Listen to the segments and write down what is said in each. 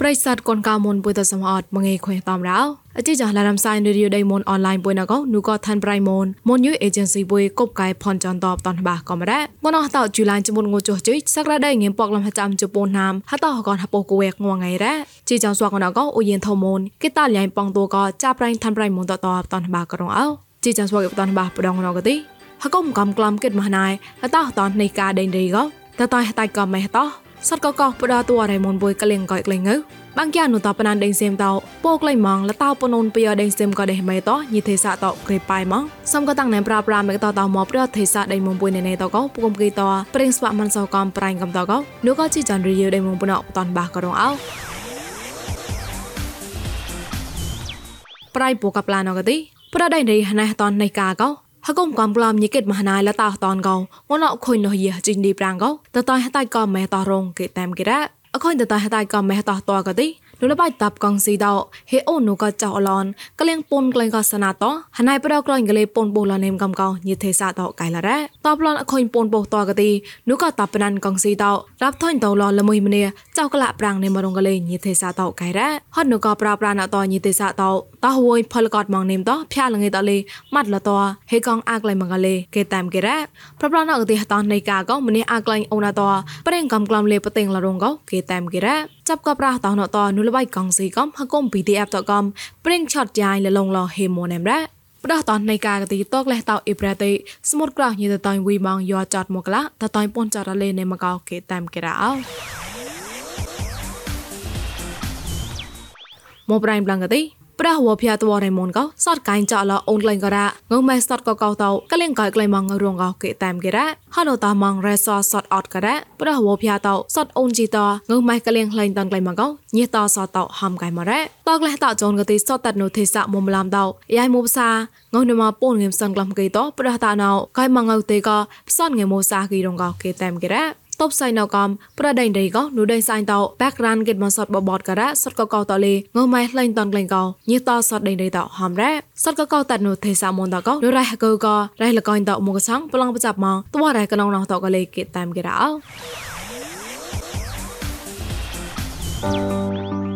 ប្រិស័តកូនកៅមុនពុយតសមអត់មងេခွေតំរោអជីចាឡារំសាយរីយដៃមុនអនឡាញពុយណកនូក៏ថាន់ប្រៃមុនមុនយូអេเจนស៊ីពុយកົບកៃផនចន្តបតនបាកំរ៉ាងនអតជូឡាញចមុនងូចុះជិសក្រាដៃងៀមពកលំហចាំជប៉ុនណាមហតអកនហពកវេកងងៃរ៉ាជីចងស្វកណកអូយិនធមុនគេតាលៃប៉ងតូក៏ចាប្រៃថាន់ប្រៃមុនតតបតនបាក្រងអោជីចងស្វកបតនបាប្រដងណកទីហកុំកំក្លំគិតមហណៃហតអតននៃការដេញរីក៏តតៃតៃក៏មិនហត សតកកបដតួរៃមុនបុយកលៀងកយក្លែងងើបាំងយ៉ានុតបណានដេងសេមតោពោក្លែងម៉ងលតោពនូនពីដេងសេមក៏ដេះមេតោញីទេសៈតោក្រេប៉ៃម៉ងសំក៏តាំងណែប្រាប្រាមេតោតោមកប្រទេសៈដេងមុំបុយណេណេតោក៏ពុំគីតោប្រេងស្វាក់មិនសោកំប្រៃកំតោក៏នោះក៏ជីចានរីយដេងមុំបុណអតនបាក៏រងអោប្រៃពូកប្លានក៏ទីប្រដៃរីណេះតននៃកាក៏ ហកុំកំប្លំញិកិតមហណាយលតាតនកោងនអខុញនោះយះជីងឌីប្រាំងកោតតៃហតៃក៏មេតរងគេតាមគេរ៉អខុញតតៃហតៃក៏មេតតក៏ទី នុលបៃតាប់កងស៊ីដោហេអូនូក៏ចៅអឡនក្លៀងពុនក្លែងក៏សណាតហណៃប្រក្រញកលេពុនបូលនេមកំកោញិទេសាតកៃឡារ៉តបឡនអខុញពុនបោតកទីនុក៏តាប់ណានកងស៊ីដោរាប់ថុញតលលមួយម្នេះចៅក្លាប្រាំងនេមរងកលេញិទេសាតកៃរ៉ហត់នុក៏ប្រាប្រាណតញិទេសាតតហួយផលកតមងនេមតផ្យាលងេតលេម៉ាត់លតហេកងអាក្លៃមងកលេគេតាមគេរ៉ប្រប្រណអកទីហតនៃកាក៏ម្នេះអាក្លៃអូណាតប្រេងកំក្លំលេបតេងល រងកគេតាមគេរ៉ចាប់ក៏ប្រាតណតនុលបៃកងស៊ីកំហកុំ PDF តកំព្រិងឆតចាយលលងឡហេម៉ូនេមរ៉ាផ្ដោះតននៃការកទីតកលេះតោអ៊ីប្រតិស្មុតក្រោះញីតតៃវីម៉ងយោចាត់មកឡាតតៃប៉ុនចារលេនេមកោគេតាមគេរ៉ោមកប្រៃប្លងកទី ប្រះវភ័តវរៃមុនកោសតកៃចអឡអូនក្លែងការងងម៉ែសតកកោតោកលែងកៃក្លែងម៉ងរងកោគេតាមគេរ៉ហណូតាម៉ងរ៉េសសតអត់ការ៉ប្រះវភ័តោសតអូនជីតងងម៉ែកលែងក្លែងតនក្លែងម៉ងកោញេតសតោហំកៃម៉រ៉តកលះតចូនកទីសតតនុទេសៈមុំឡាំតោយ៉ៃមុបសាងងនមពូនងឹមសនក្លំគេតប្រះតាណៅកៃម៉ងៅទេកផ្សនងឹមមុសាគីរងកោគេតាមគេរ៉ តបសៃណកំប្រដេញដេកនូដេសៃតោ background គេមកសតបបតការៈសតកកតលេងម៉ៃလှိန်តនក្លែងកោញីតសតដេញដេតហំរ៉សតកកតនូទេសាមុនតកនូរ៉ៃហកករ៉ៃលកោញតមកសងប្លងបចាប់មកតវ៉ារ៉ៃកណងណោតកលេគេតាមគេរ៉ោ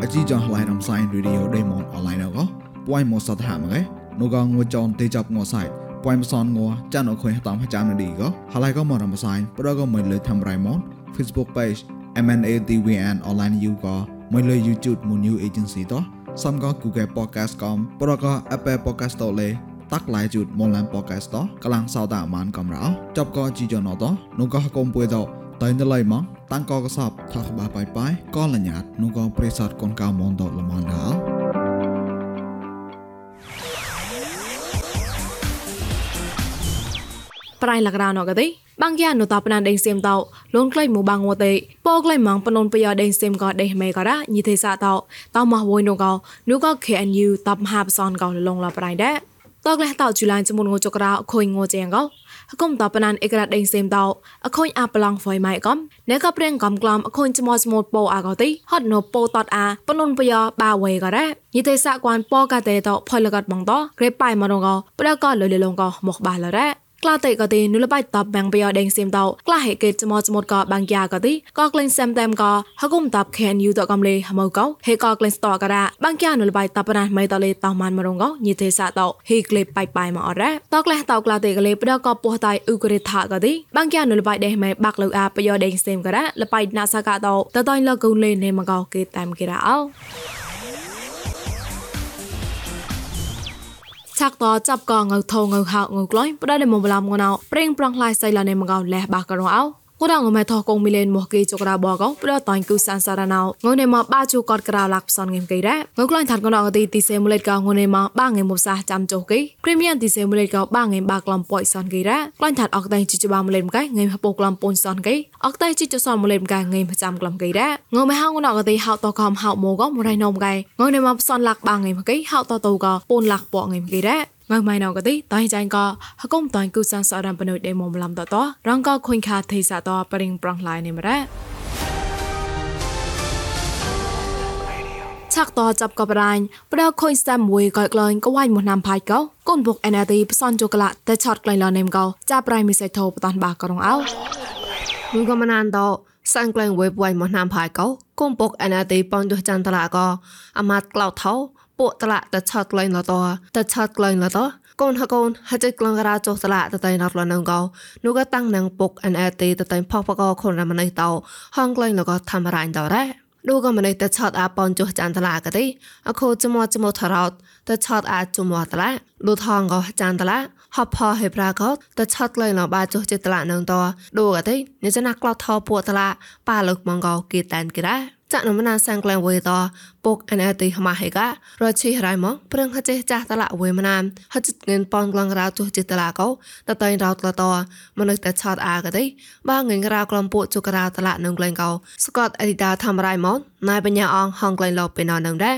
អជីចងឡៃរំសាយរីឌីអូដេម៉ុនអនឡាញកោពួយមកសតហាមកែនូកងងចនទេចាប់ងសៃ ពួយមសនងចានអខុយតាមចាំនេះក៏ហើយក៏មករំសាយប្រក៏មិនលើធ្វើរៃមក Facebook page MNADWN online you ក៏មិនលើ YouTube មួយ new agency តោះសំក៏ Google podcast កំប្រក៏ Apple podcast តលេតាក់ឡាយជូតមកឡាន podcast តោះកលាំងសោតអាមានកំរោចប់ក៏ជីយ៉ណតោះនោះក៏កុំពួយតោះតៃណឡៃមកតាំងក៏កសបថាក្បាបាយបាយក៏លញ្ញាតនោះក៏ប្រេសតកូនកៅមនតល្មនដល់ ប្រៃលករណកទេបាំងយ៉ានុតបណានដេងសៀមតោលងក្លែងមូបាំងវតេពោក្លែងម៉ងបននបយ៉ាដេងសៀមក៏ដេមេក៏រ៉ញីទេសាតោតោមកវយនូកោនូក៏ KNU តបមហាបសនកោលងលប្រៃដែរតកលេះតោជូឡានចមុនងចក្រអខុយងជាងកោហគុំតបណានអេក្រាដេងសេមតោអខុញអាប្លង់ហ្វយម៉ៃកំណែក៏ព្រៀងកំក្លំអខុញចមោចមោពោអាកោទីហត់ណូពោតតអាបនុនបយបាវេក៏រ៉ញីទេសៈគួនពោកាតេតោផលកតបងតក្រេប៉ៃមរងកោប្រកក៏លលលងកោមកបាឡរ៉ ក្លាតេក៏ទីនុលបៃតបបាំងបយដេងសៀមតោក្លាហេកេចមចមតក៏បាំងយ៉ាក៏ទីក៏ក្លែងសាំតាមក៏ហគុំតបខេនយូតកំលេហមកោហេក៏ក្លែងស្តក៏រ៉បាំងយ៉ានុលបៃតបណាមិនតលេតោម៉ានមរងកោញីទេសតោហេក្លេបៃបៃមកអរ៉តក្លែតោក្លាតេក៏លេប្រក៏ពោះតៃអ៊ូក្រេថាក៏ទីបាំងយ៉ានុលបៃដេម៉ែបាក់លូអាបយដេងសៀមក៏រ៉លបៃណាសកាតោតតៃលកូនលេនេមកោគេតាមគេរ៉ោ ឆាក់តចាប់កងៅថងៅហៅងៅក្លែងប្រដេមបឡាមងណៅប្រេងប្រងឡៃសៃឡានេមកោលះបាករងអោ ងរងមេថោកងមីលេនមកគេចក្រាបកោប្រតាញ់គូសានសារណៅងនេមកបាជូកតក្រាលាក់ផ្សនងេមគេរ៉ងក្លែងថាត់កណងទីទីសេមូលេតកោងនេមកបាងេមមុសាចាំចុះគេព្រីមៀមទីសេមូលេតកោបាងេមបាក្លំប៉យសនគេរ៉ក្លែងថាត់អកតៃជីចបាមូលេមកៃងេមហពក្លំពូនសនគេអកតៃជីចសនមូលេមកៃងេមចាំក្លំគេរ៉ងមេហងណងទីហៅតកំហៅមកោមរៃណោមកៃងនេមកផ្សនលាក់បាងេមគេហៅតតូកោពូនលាក់ប៉ងេមគេរ៉ ងម៉ៃណៅកតិតៃចៃកហកុំតៃគូសានសអរំបនុដេមុំឡំតតរងកខុញខាថេសាតបរិងប្រងឡៃនិមរ៉ាឆាក់តចាប់កបរាញ់ប្រដខុញស្តាំមួយកយក្លែងក៏វាយមកណាំផាយកោកូនបុកអេណាទីផ្សនជូកឡាតែឆតក្លែងឡនេមកោចាប់ប្រៃមីសៃថោបតានបាករងអោនោះក៏មណានតសាំងក្លែងវេបវៃមកណាំផាយកោគុំពុកអនាទីប៉នយុចាន់តឡាកោអាម៉ាត់ក្លោថោ ពួកតឡាតឆាត់ក្លែងលតតឆាត់ក្លែងលតកូនហកូនហចក្លងរាចុះតឡាតតៃណត់លនងកោនោះក៏តាំងនងពុកអានអេតេតតៃផផកខនរមណៃតោហងក្លែងលកធម្មរៃតរ៉ានោះក៏មិនតែឆតអាប៉ុនចុះចានតឡាក៏ទេអខូចមោះចមោះថរោតតែឆតអាចចមោះតឡាលូថងក៏ចានតឡាហបផហេប្រាកតតែឆតលែងលបាចុះចិត្តឡានឹងតដូក៏ទេនេះណាក់ក្លោថោពួកតឡាប៉ាលោកម៉ងកោគេតានគេរ៉ា ចាក់នមណាសាំងក្លែងវេតពុកអនអតិហមាហេការឈីរ៉ៃមកប្រឹងហចេះចាស់តឡាវេមណាមហចិត្តងិនប៉នក្លងរៅចុះចិត្តឡាកោតតៃរោតលតមនុស្សតែឆត់អាកទេបាងិនរៅក្លំពួកជុករៅតឡានឹងក្លែងកោស្កតអេឌីតាធ្វើរ៉ៃមកណៃបញ្ញាអងហងក្លែងលោពេណនឹងដែរ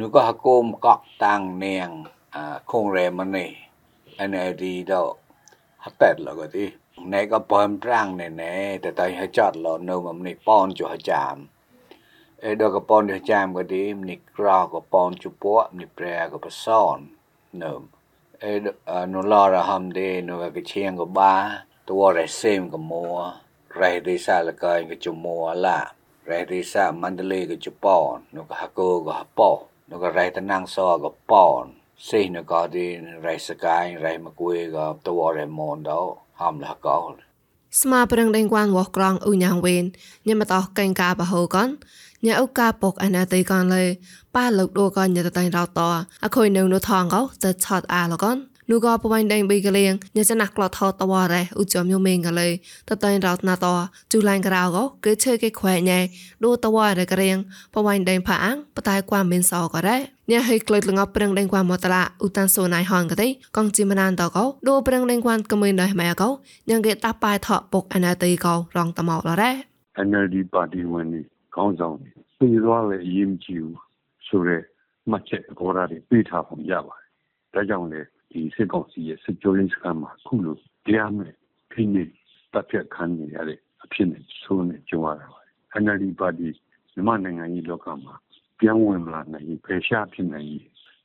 នោះក៏ហកុំកក់តាំងនាងអាខងរែមនេះ NLD တော့ហត់តែលក៏ទីណែក៏បើមប្រាំងណែណែតែតៃហចតលនៅមកនេះប៉នចុះចាមអេ ដកប៉នចុះចាមក៏ទីនេះក្រៅក៏ប៉នជពក់នេះប្រែក៏បសននៅអេនូឡរហំដេនូក៏ឈៀងក៏បាតួរ៉េសេមក៏មួរ៉េឌីសាលកៃក៏ជមួឡារ៉េឌីសាមណ្ឌលីក៏ជប៉ននោះក៏ហកោក៏ប៉នោះក៏រ៉េតណាំងសក៏ប៉ន sei na ga din rai sakai rai ma kwe ga to re mon do ham la ga ស្មាប្រឹងដេងគួនវោះក្រងអ៊ូញ៉ាងវេនញ៉ាំតោះកេងកាបហូកនញ៉ៅកាពុកអណាតេកនលេប៉ាលោកដួកនញ៉តតៃរោតអខុយនៅនោះថងកោតឆតអាលកននោះក៏ប្រវែងដេងបីកលៀងញ៉ាចណាក់ក្លោថតវរ៉េឧចមយមេងកលេតតៃរោតណាតជូឡាញ់ក្រៅកោគឺឈើគេខ្វែកញ៉ែដួតវរ៉េករៀងប្រវែងដេងផាអាំងបតែគួមមានសអករ៉េ เรกะเรียงปวันแดงผาอังปะตายความเมนซอก็ได้เนี่ยให้เกลดลงเอาเปรงแดงความมอตละอุตันโซนายฮอนก็ได้กองจิมนานตอก็ดูเปรงแดงความกะมือได้แม่ก็ยังเกตาปายเถาะปกอนาตีก็รองตะหมอกแล้วได้ NLD ပါတီဝင်တွေခေါင်းဆောင်တွေပြည်သွားလေအရေးမကြီးဘူးဆိုရဲမှတ်ချက်ပေါ်တာတွေပြေးထားပုံရပါတယ်ဒါကြောင့်လေဒီစစ်ကောင်စီရဲ့စစ်ကြောရေးစခန်းမှာခုလိုတရားမဲ့ဖိနေတပ်ဖြတ်ခံနေရတဲ့အဖြစ်နဲ့ဆိုးနေကြုံရတာပါ NLD ပါတီမြန်မာနိုင်ငံကြီးလောကမှာ ပြောင်းဝင်လာနိုင်ဖယ်ရှားဖြစ်နိုင်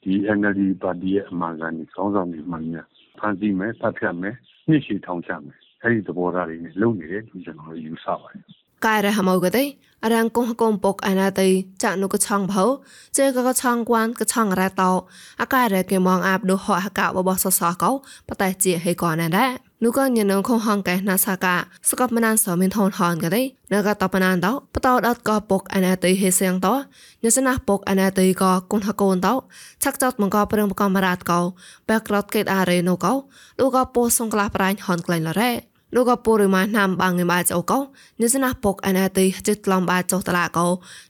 ဒီ NLD ပါတီရဲ့အမှန်ကန်ကြီးကောင်းဆောင်နေမှများဖန်ဆီးမယ်တပ်ဖြတ်မယ်နှိရှိထောင်ချမယ်အဲ့ဒီသဘောထားတွေနဲ့လုပ်နေတယ်လို့ကျွန်တော်တို့ယူဆပါတယ် កាយរហមៅកទេរាងកុងកុំពុកអណាតៃចាក់នុកឆងភៅជេកកឆងគួនកឆងរ៉តោអកាយរគេមងអាបដូហអកាបបសសកោបតៃជាហេកណាដែរនោះក៏ញ៉ឹងខងហងកែណាសាកាស្កបមណានសមិនថនហនក៏ដែរនៅក៏តបណានដោបតោដតក៏ពុកអណាតៃហេសៀងតោញ៉សណាពុកអណាតៃក៏គុណហកូនតោឆាក់ចតមកក៏ប្រឹងបកំរាតកោបែក្រតកេតអារេណូកោនោះក៏ពោះសងក្លះប្រាញ់ហនក្លែងលរ៉េ លោកពរម៉ាណាំបាងងបាចអូកោនិសណាពកអណាទីចិត្តក្លំបាចុះតឡាកោ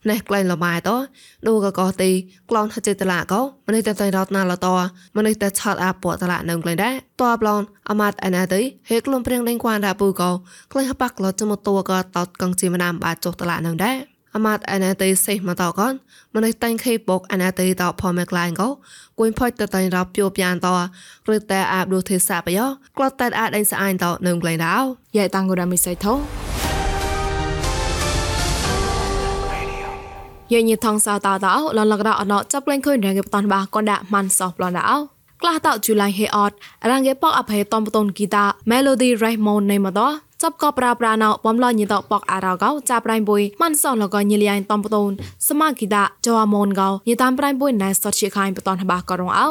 ណេះក្លែងលម៉ែតោលោកកោទីក្លងថាចិត្តតឡាកោម្នេះតែតែរត់ណាលតោម្នេះតែឆាត់អាពតឡានៅក្លែងដែរតបឡងអមាត់អណាទីហេក្លំព្រៀងដេងគួនដាពូកោក្លែងបាក់លត់ចមតួកោតតកងជីមណាំបាចុះតឡានៅដែរ អាម៉ាត់អាណាទីសេះមកតកនម្នេះតែងខេបុកអាណាទីតផមេក្លែងកោគួយផុចតតែងរាប់ជួបយ៉ាងតឬតែអាបដូទេសាបយោក្លត់តែអាចដេញស្អាញតនឹងក្លែងដោយ៉ៃតាំងគូរ៉ាមីសៃថោយាញីថងសោតតោលលករអណចាប់លេងខុយរងបតនបាកនដាម៉ាន់សោប្លនដោ ក្លះតោជូលៃហេអតរាងេប៉កអភ័យតំបតនគីតា Melody Raymond នៃមកដោចប់ក៏ប្រាប្រាណោបំឡញតបកអារោកោចាប់ប្រៃបុយមិនសោះលកញលៀងតំបតូនសមាគិតាចោអមនកោញតាមប្រៃបុយណៃសតជាខៃបតនបាក៏រងអោ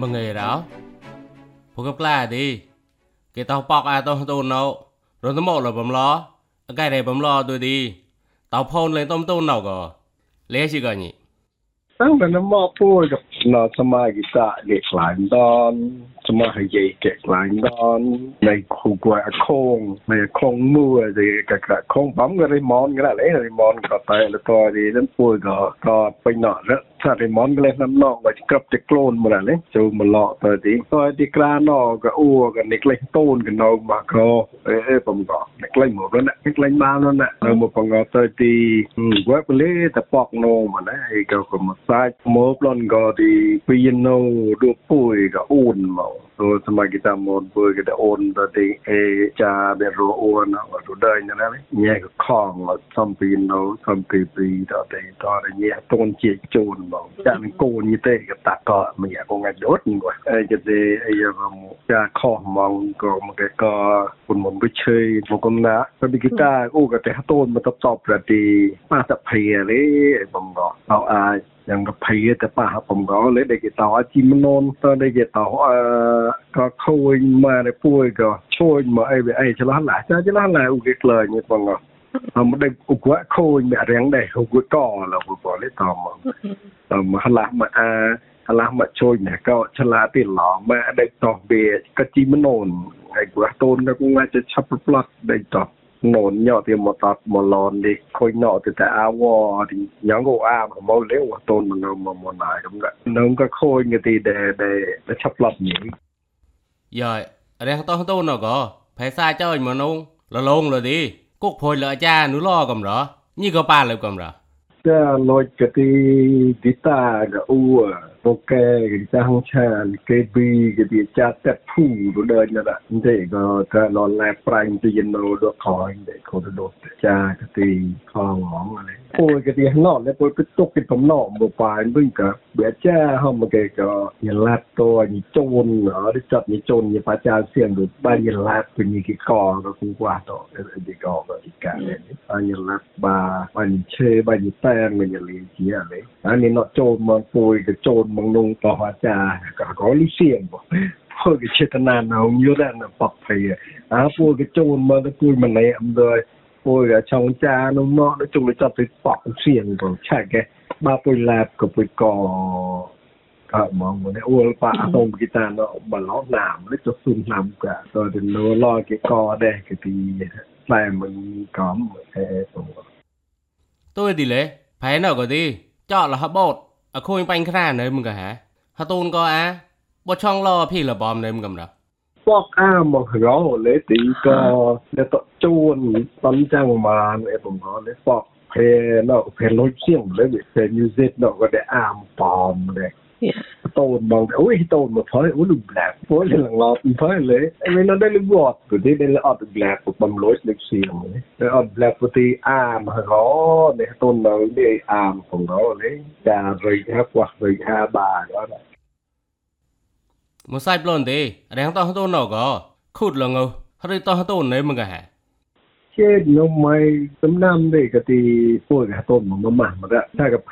មងេរោពួកក្លាទេគេតោបកអាតោតូនណោរនតមកលបំឡោ ไก่ไรผมรอตัวดีเต่าพนเลยต้มต้นหนอกอเลี้ยชิกันนี่ตั้งแต่นั้นมอพูดกับนอสมากิตาเด็กหลานตอนสมาหายเก็กหลานตอนในคูกวยอโคงในคงมือเด็กกะคงปั๊มก็ได้มอนก็ได้เลยมอนก็ไปแล้วตัวดีนั้นพูดก็ก็ไปหนอแล้ว សារិមនក្លេណាំណោវាក្របតែខ្លួនមកនេះចូលមកឡកទៅទីហើយទីក្រាណោក៏អ៊ូក៏នេះក្លេតូនកណោមកក៏អេបំកនេះក្លេមកនោះណាក្លេបាននោះណាទៅមកបងទៅទីវេបលេតបកណោមកណាឯក៏ក៏មកសាច់មកប្លន់ក៏ទីពីណោឌូពួយក៏អ៊ូនមកចូលសម័យតាមមកពួយក៏ទៅអ៊ូនទៅទីអេចាបេរអ៊ូនអត់ដឹងណាញ៉ែក៏ខងសំពីណោសំពីពីទៅទីតរញ៉ែតូនជាជូន ta ka ma ya ko nga dot ni wa eh je de eh ya mo cha kho mong ko ma ke ka kun mon bi chei mo ko na sa bi kita u ka te ha ton ma top top ra ti ma ta phia le bom go au a យ៉ាងកភ័យតែប៉ះបំកលេដែលគេតោជីមននតដែលគេតោអឺក៏ខូចមកតែពួយក៏ជួយមកអីវាអីឆ្លោះឡាចាឆ្លោះឡាឧគេក្លែងបង អមដេឧកខូចមករៀងដែរឧកកឡបបលេតមកមហឡាមកអាហឡាមកជួយណែក៏ឆ្លាទីឡងមកដេតោវាក៏ជីមននហើយគួរតូនក៏ងាจะឆាប់ផ្លាត់ដេតោ nôn nhỏ thì một tọt một lon đi khôi nọ thì tại áo wò thì nhóm gỗ a mà mâu lấy một tôn mà nó mà một lại đúng vậy nó có khôi người thì để để để chấp lập nhỉ rồi đang to to nó có phải sai cho mà nông là lông rồi đi กกพลอยเลยจ้าหนูรอกำหรอ นี่ก็ป้าเลยกำหรอจะลอยกะตีดิตากะอูโอเคกะจ้าห้องชาลเกบีกะดีจ้าแต่ผู้ดูเดินนี่ะเด็ก็จะนอนแลปรายจะเย็นโนดคอยเด็กคนโดดจ้ากะตีคอหงอะไร ารเลยบ้านยันลัดบาบ้านเชบ้านแป้งมันยันเลี้ยงเจียเลยอันนี้เนาะโจนมันปุยกับโจนมังนงต่อวาจาก็ก็ลิเสียงบ่พวกเจตนาเอาอยู่แล้วนะปรับไปอ่าพวกโจนมาตะกุยมันในอำเภอ ôi ở trong cha nó nọ nói chung là cho tôi bỏ xiềng của chạy cái ba tôi lạp của tôi cò ở mong mà ôi pa tôm kita nó mà nó làm nó cho xuân làm cả rồi thì nó lo cái cò đây cái thì lại mình có một cái tôi thì lẽ phải nào có đi chọn là hấp bột ở khôi bánh khá nơiมึงกะฮะฮะตูนก็อ่ะบ่ช่องรอพี่ละบอมnơiมึงก pocamos, ¿no? Le digo, le to chun, tan chang man, e pom ko le poc, pe no, pe lo chim, le vi pe music no ko de am pom le. តូនបងអូយតូនមកផើអូលុប្លាក់ពលឡើងឡប់ផើលេមិនដល់លវតគឺទីដល់អត់ប្លាក់បំលួយលឹកសៀមតែអត់ប្លាក់ពទីអាមហរនេះតូននៅនេះអាមផងរលេចារុយហាខ្វះរុយហាបាទអត់ ลยได้ออดแบล็กปกติอาร์มเขาเนี่ยต้นเราได้อาร์มของเราเลยจะรายห้ากว่าเรยห้าบาทก็ได้ một sai blon đi đang to to nó có khút là ngô hay to to nơi mà cái เช่นน้องไม้สำนำได้กติพวกกระต้นมันมามาละถ้ากับเพ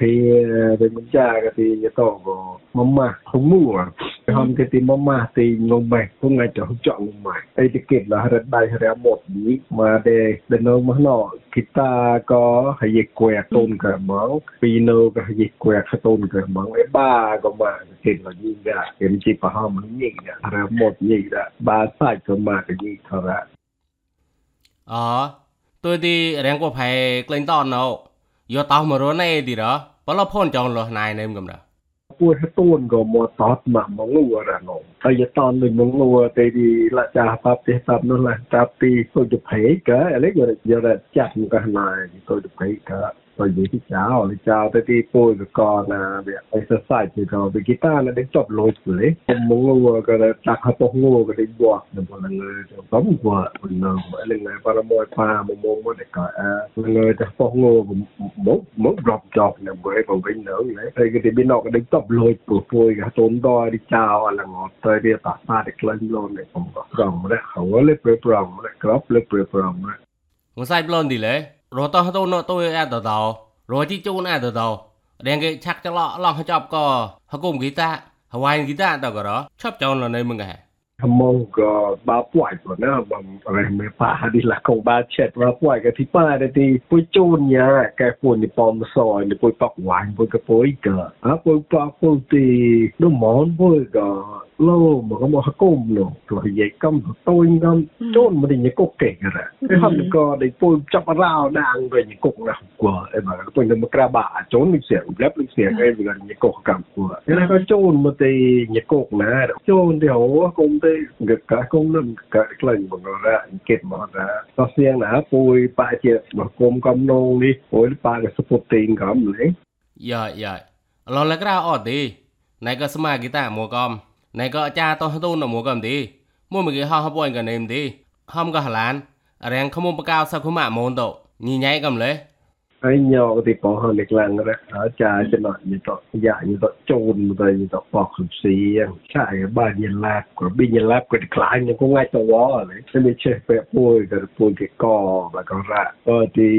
เป็นมันจากติจะต้องก็มามาขมู่อ่ะ ทำกติมามาตีงงใหม่พวกไงจะเจาะงงใหม่ไอ้ที่เก็บละหระได้หระหมดนี้มาเดเดนองมาหนอกิตาก็ให้ยแกวกต้นกระมังปีโนก็ให้ยแกวกต้นกระมังไอ้บ้าก็มาเห็นว่ายิ่งอ่ะเห็นจีปะห้ามันยิ่งอ่ะหระหมดยิ่งอ่ะบ้าใส่ก็มาก็ยิ่งเท่าไหร่ ờ tôi đi đang có phải lên to nào giờ tao mà rồi này đi đó bao lâu phone chọn rồi này nem cầm đó ปวดต้นก็มอตอดมา มองลัวระนองไอ้ตอนหนึ่งมองลัวแต่ดีละจ่าปับเตปับนั่นแหละจับตีตัวจะเพกะอะไรก็จะ pagdigital digital te ti po ko ko na be exercise ko be kita na de top load ko le mo ngo ko da ta ka to ngo ko de bo na bo na ngo ko mo ko na mo le na para mo pa mo mo mo de ka na ngo ta po ngo mo mo drop job na bo e bo be no le te ke ti bi no ko de top load ko po ka to ndo digital ala ngo te ti ta pa de klan lo ne ko ko mo le ko le pre pro mo le krap le pre pro mo ngo sai blon di le không có rồng đấy không có lấy bê rồng đấy crop lấy bê rồng đấy một sai blon đi lấy rồi tao tôi nó tôi ăn tao tao rồi chỉ chôn ăn tao tao đang cái chắc cho lọ lòng chọc co họ cùng guitar Hawaii guitar tao có đó chop chọn là nơiมึงcái มองก็บาป่วยก่อนนะบางอะไรไม่ป่าดีละของบาเช็ดบาป่วยกับที่ป้าได้ที่ปุยจูนเนี่ยแกปวดในปอมซอยในปุยปอกหวานปุยกระปุยก็อ่ะปุยปอกปุยตีน้ำมอนปุยก็ lâu mà có một côm nó rồi vậy câm tôi ngâm. Chôn mà định những cục kể rồi cái hầm có để tôi chọc rào đang về những cục nào của em mà tôi nên một ra bả trốn lịch sử lép lịch sử cái việc những cục cảm của thế là có chôn mà thì những cục nè chôn thì hổ cũng thì ngực cả cũng nằm cả lần mà nó ra kết mà ra. Có xiên nè tôi ba chết mà côm cầm nông đi. Ôi ba cái support tiền cầm lấy. Dạ dạ. Lo là cái ra ở đi này có sma kita mua com này có cha to tu nó mua cầm đi mua một cái ho hấp quanh cả nêm đi hom có hà lan rèn không mua cao sao không mạ môn độ nhì nháy cầm lấy ហើយញោទីបងហនិកឡើងរះចាចំណត់យតយ៉ាយតចូលទៅយតបកសុស៊ីឆាយបានយឡាបក៏បិញឡាបក៏ខ្លាញ់ក៏ងាយទៅវ៉លេតែមិនចេះពេលពួយក៏ពួយគេកបើក៏រ៉ាក៏ទី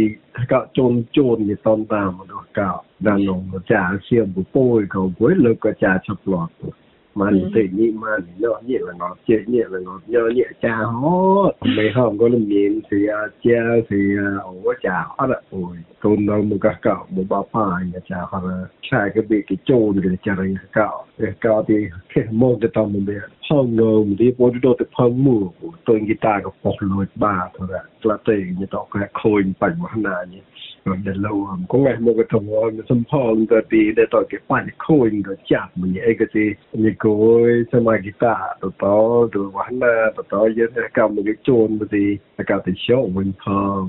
ក៏ជូនជូនយតតាមមកកោដល់នងចាសៀមពួយក៏ពួយលើក៏ចាឈប់ឡត់ man tự nhị man nó nhị là nó chơi nhị là nó nhớ nhị cha hó mấy hôm có lên miệng thì cha thì ổ cha hết rồi ôi tôn đâu một cái cậu một bao phai nhà cha hoặc là sai cái bị cái chôn cái cha rồi cậu cái cậu thì cái môn cái tao mình biết ងទីពូទៅទៅផឹងមូទៅគីតាក៏ផុសលួចបាទថាក្លាទេញតកែខូនបញ្ហាណានេះដល់លោអង្គងឯមកទៅមកសំផងទៅទីដែលតគេបាញ់ខូនទៅចាប់មួយឯកទេញគួយសមាគីតាទៅតទៅវ៉ាន់ណាទៅតយើងកម្មយកជូនទៅទីអាកាទៅជោវិញផង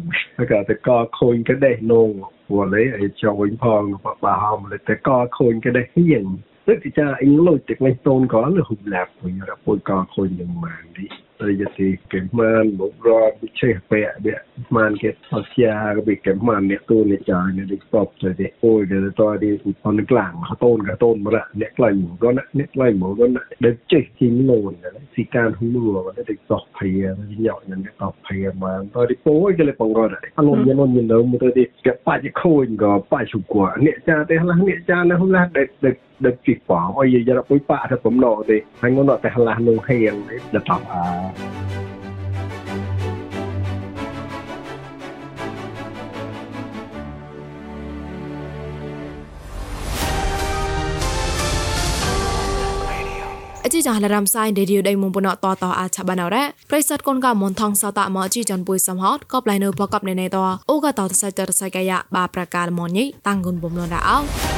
អាកាទៅកខូនក៏ដេះនងវ៉លេឯចូលវិញផងបបាហមលេតែកខូនក៏ដេះហៀង ปแล้วปนก็คนยังมาดิเลยจะตีเ jadi kemhan bobrok ceh pek dia man ke asia ke kemhan ne tu ne cha ne de stop te de oi de to de on klang ha ton ka ton mra ne klang mo ko na ne klang mo ko na de ceh ti non ne si kan hu lu wa de stop phai ne nyaw ne ne stop phai man to de po oi ke le pong ro de alom ye non ye no mo de ke pa ji ko in go pa chu ko ne cha te la ne cha na hu la de de ដឹកជីកបងអីយាយរ៉ុយប៉ាថាបំណោទេហើយងន់ដល់តែហឡាស់នោះហៀងដល់តោះអាជីចាលរំសាយឌីឌីដៃមុំបណតតអាឆបាណរ៉ាប្រិស័តកូនកមនថងសតមកជីចាន់ពុយសំហតក៏ប្លៃនៅបកបណេណេតអូកតតសៃតរសៃកាយបាប្រកាលមនញីតាំងគុនបំលនរ៉ាអោ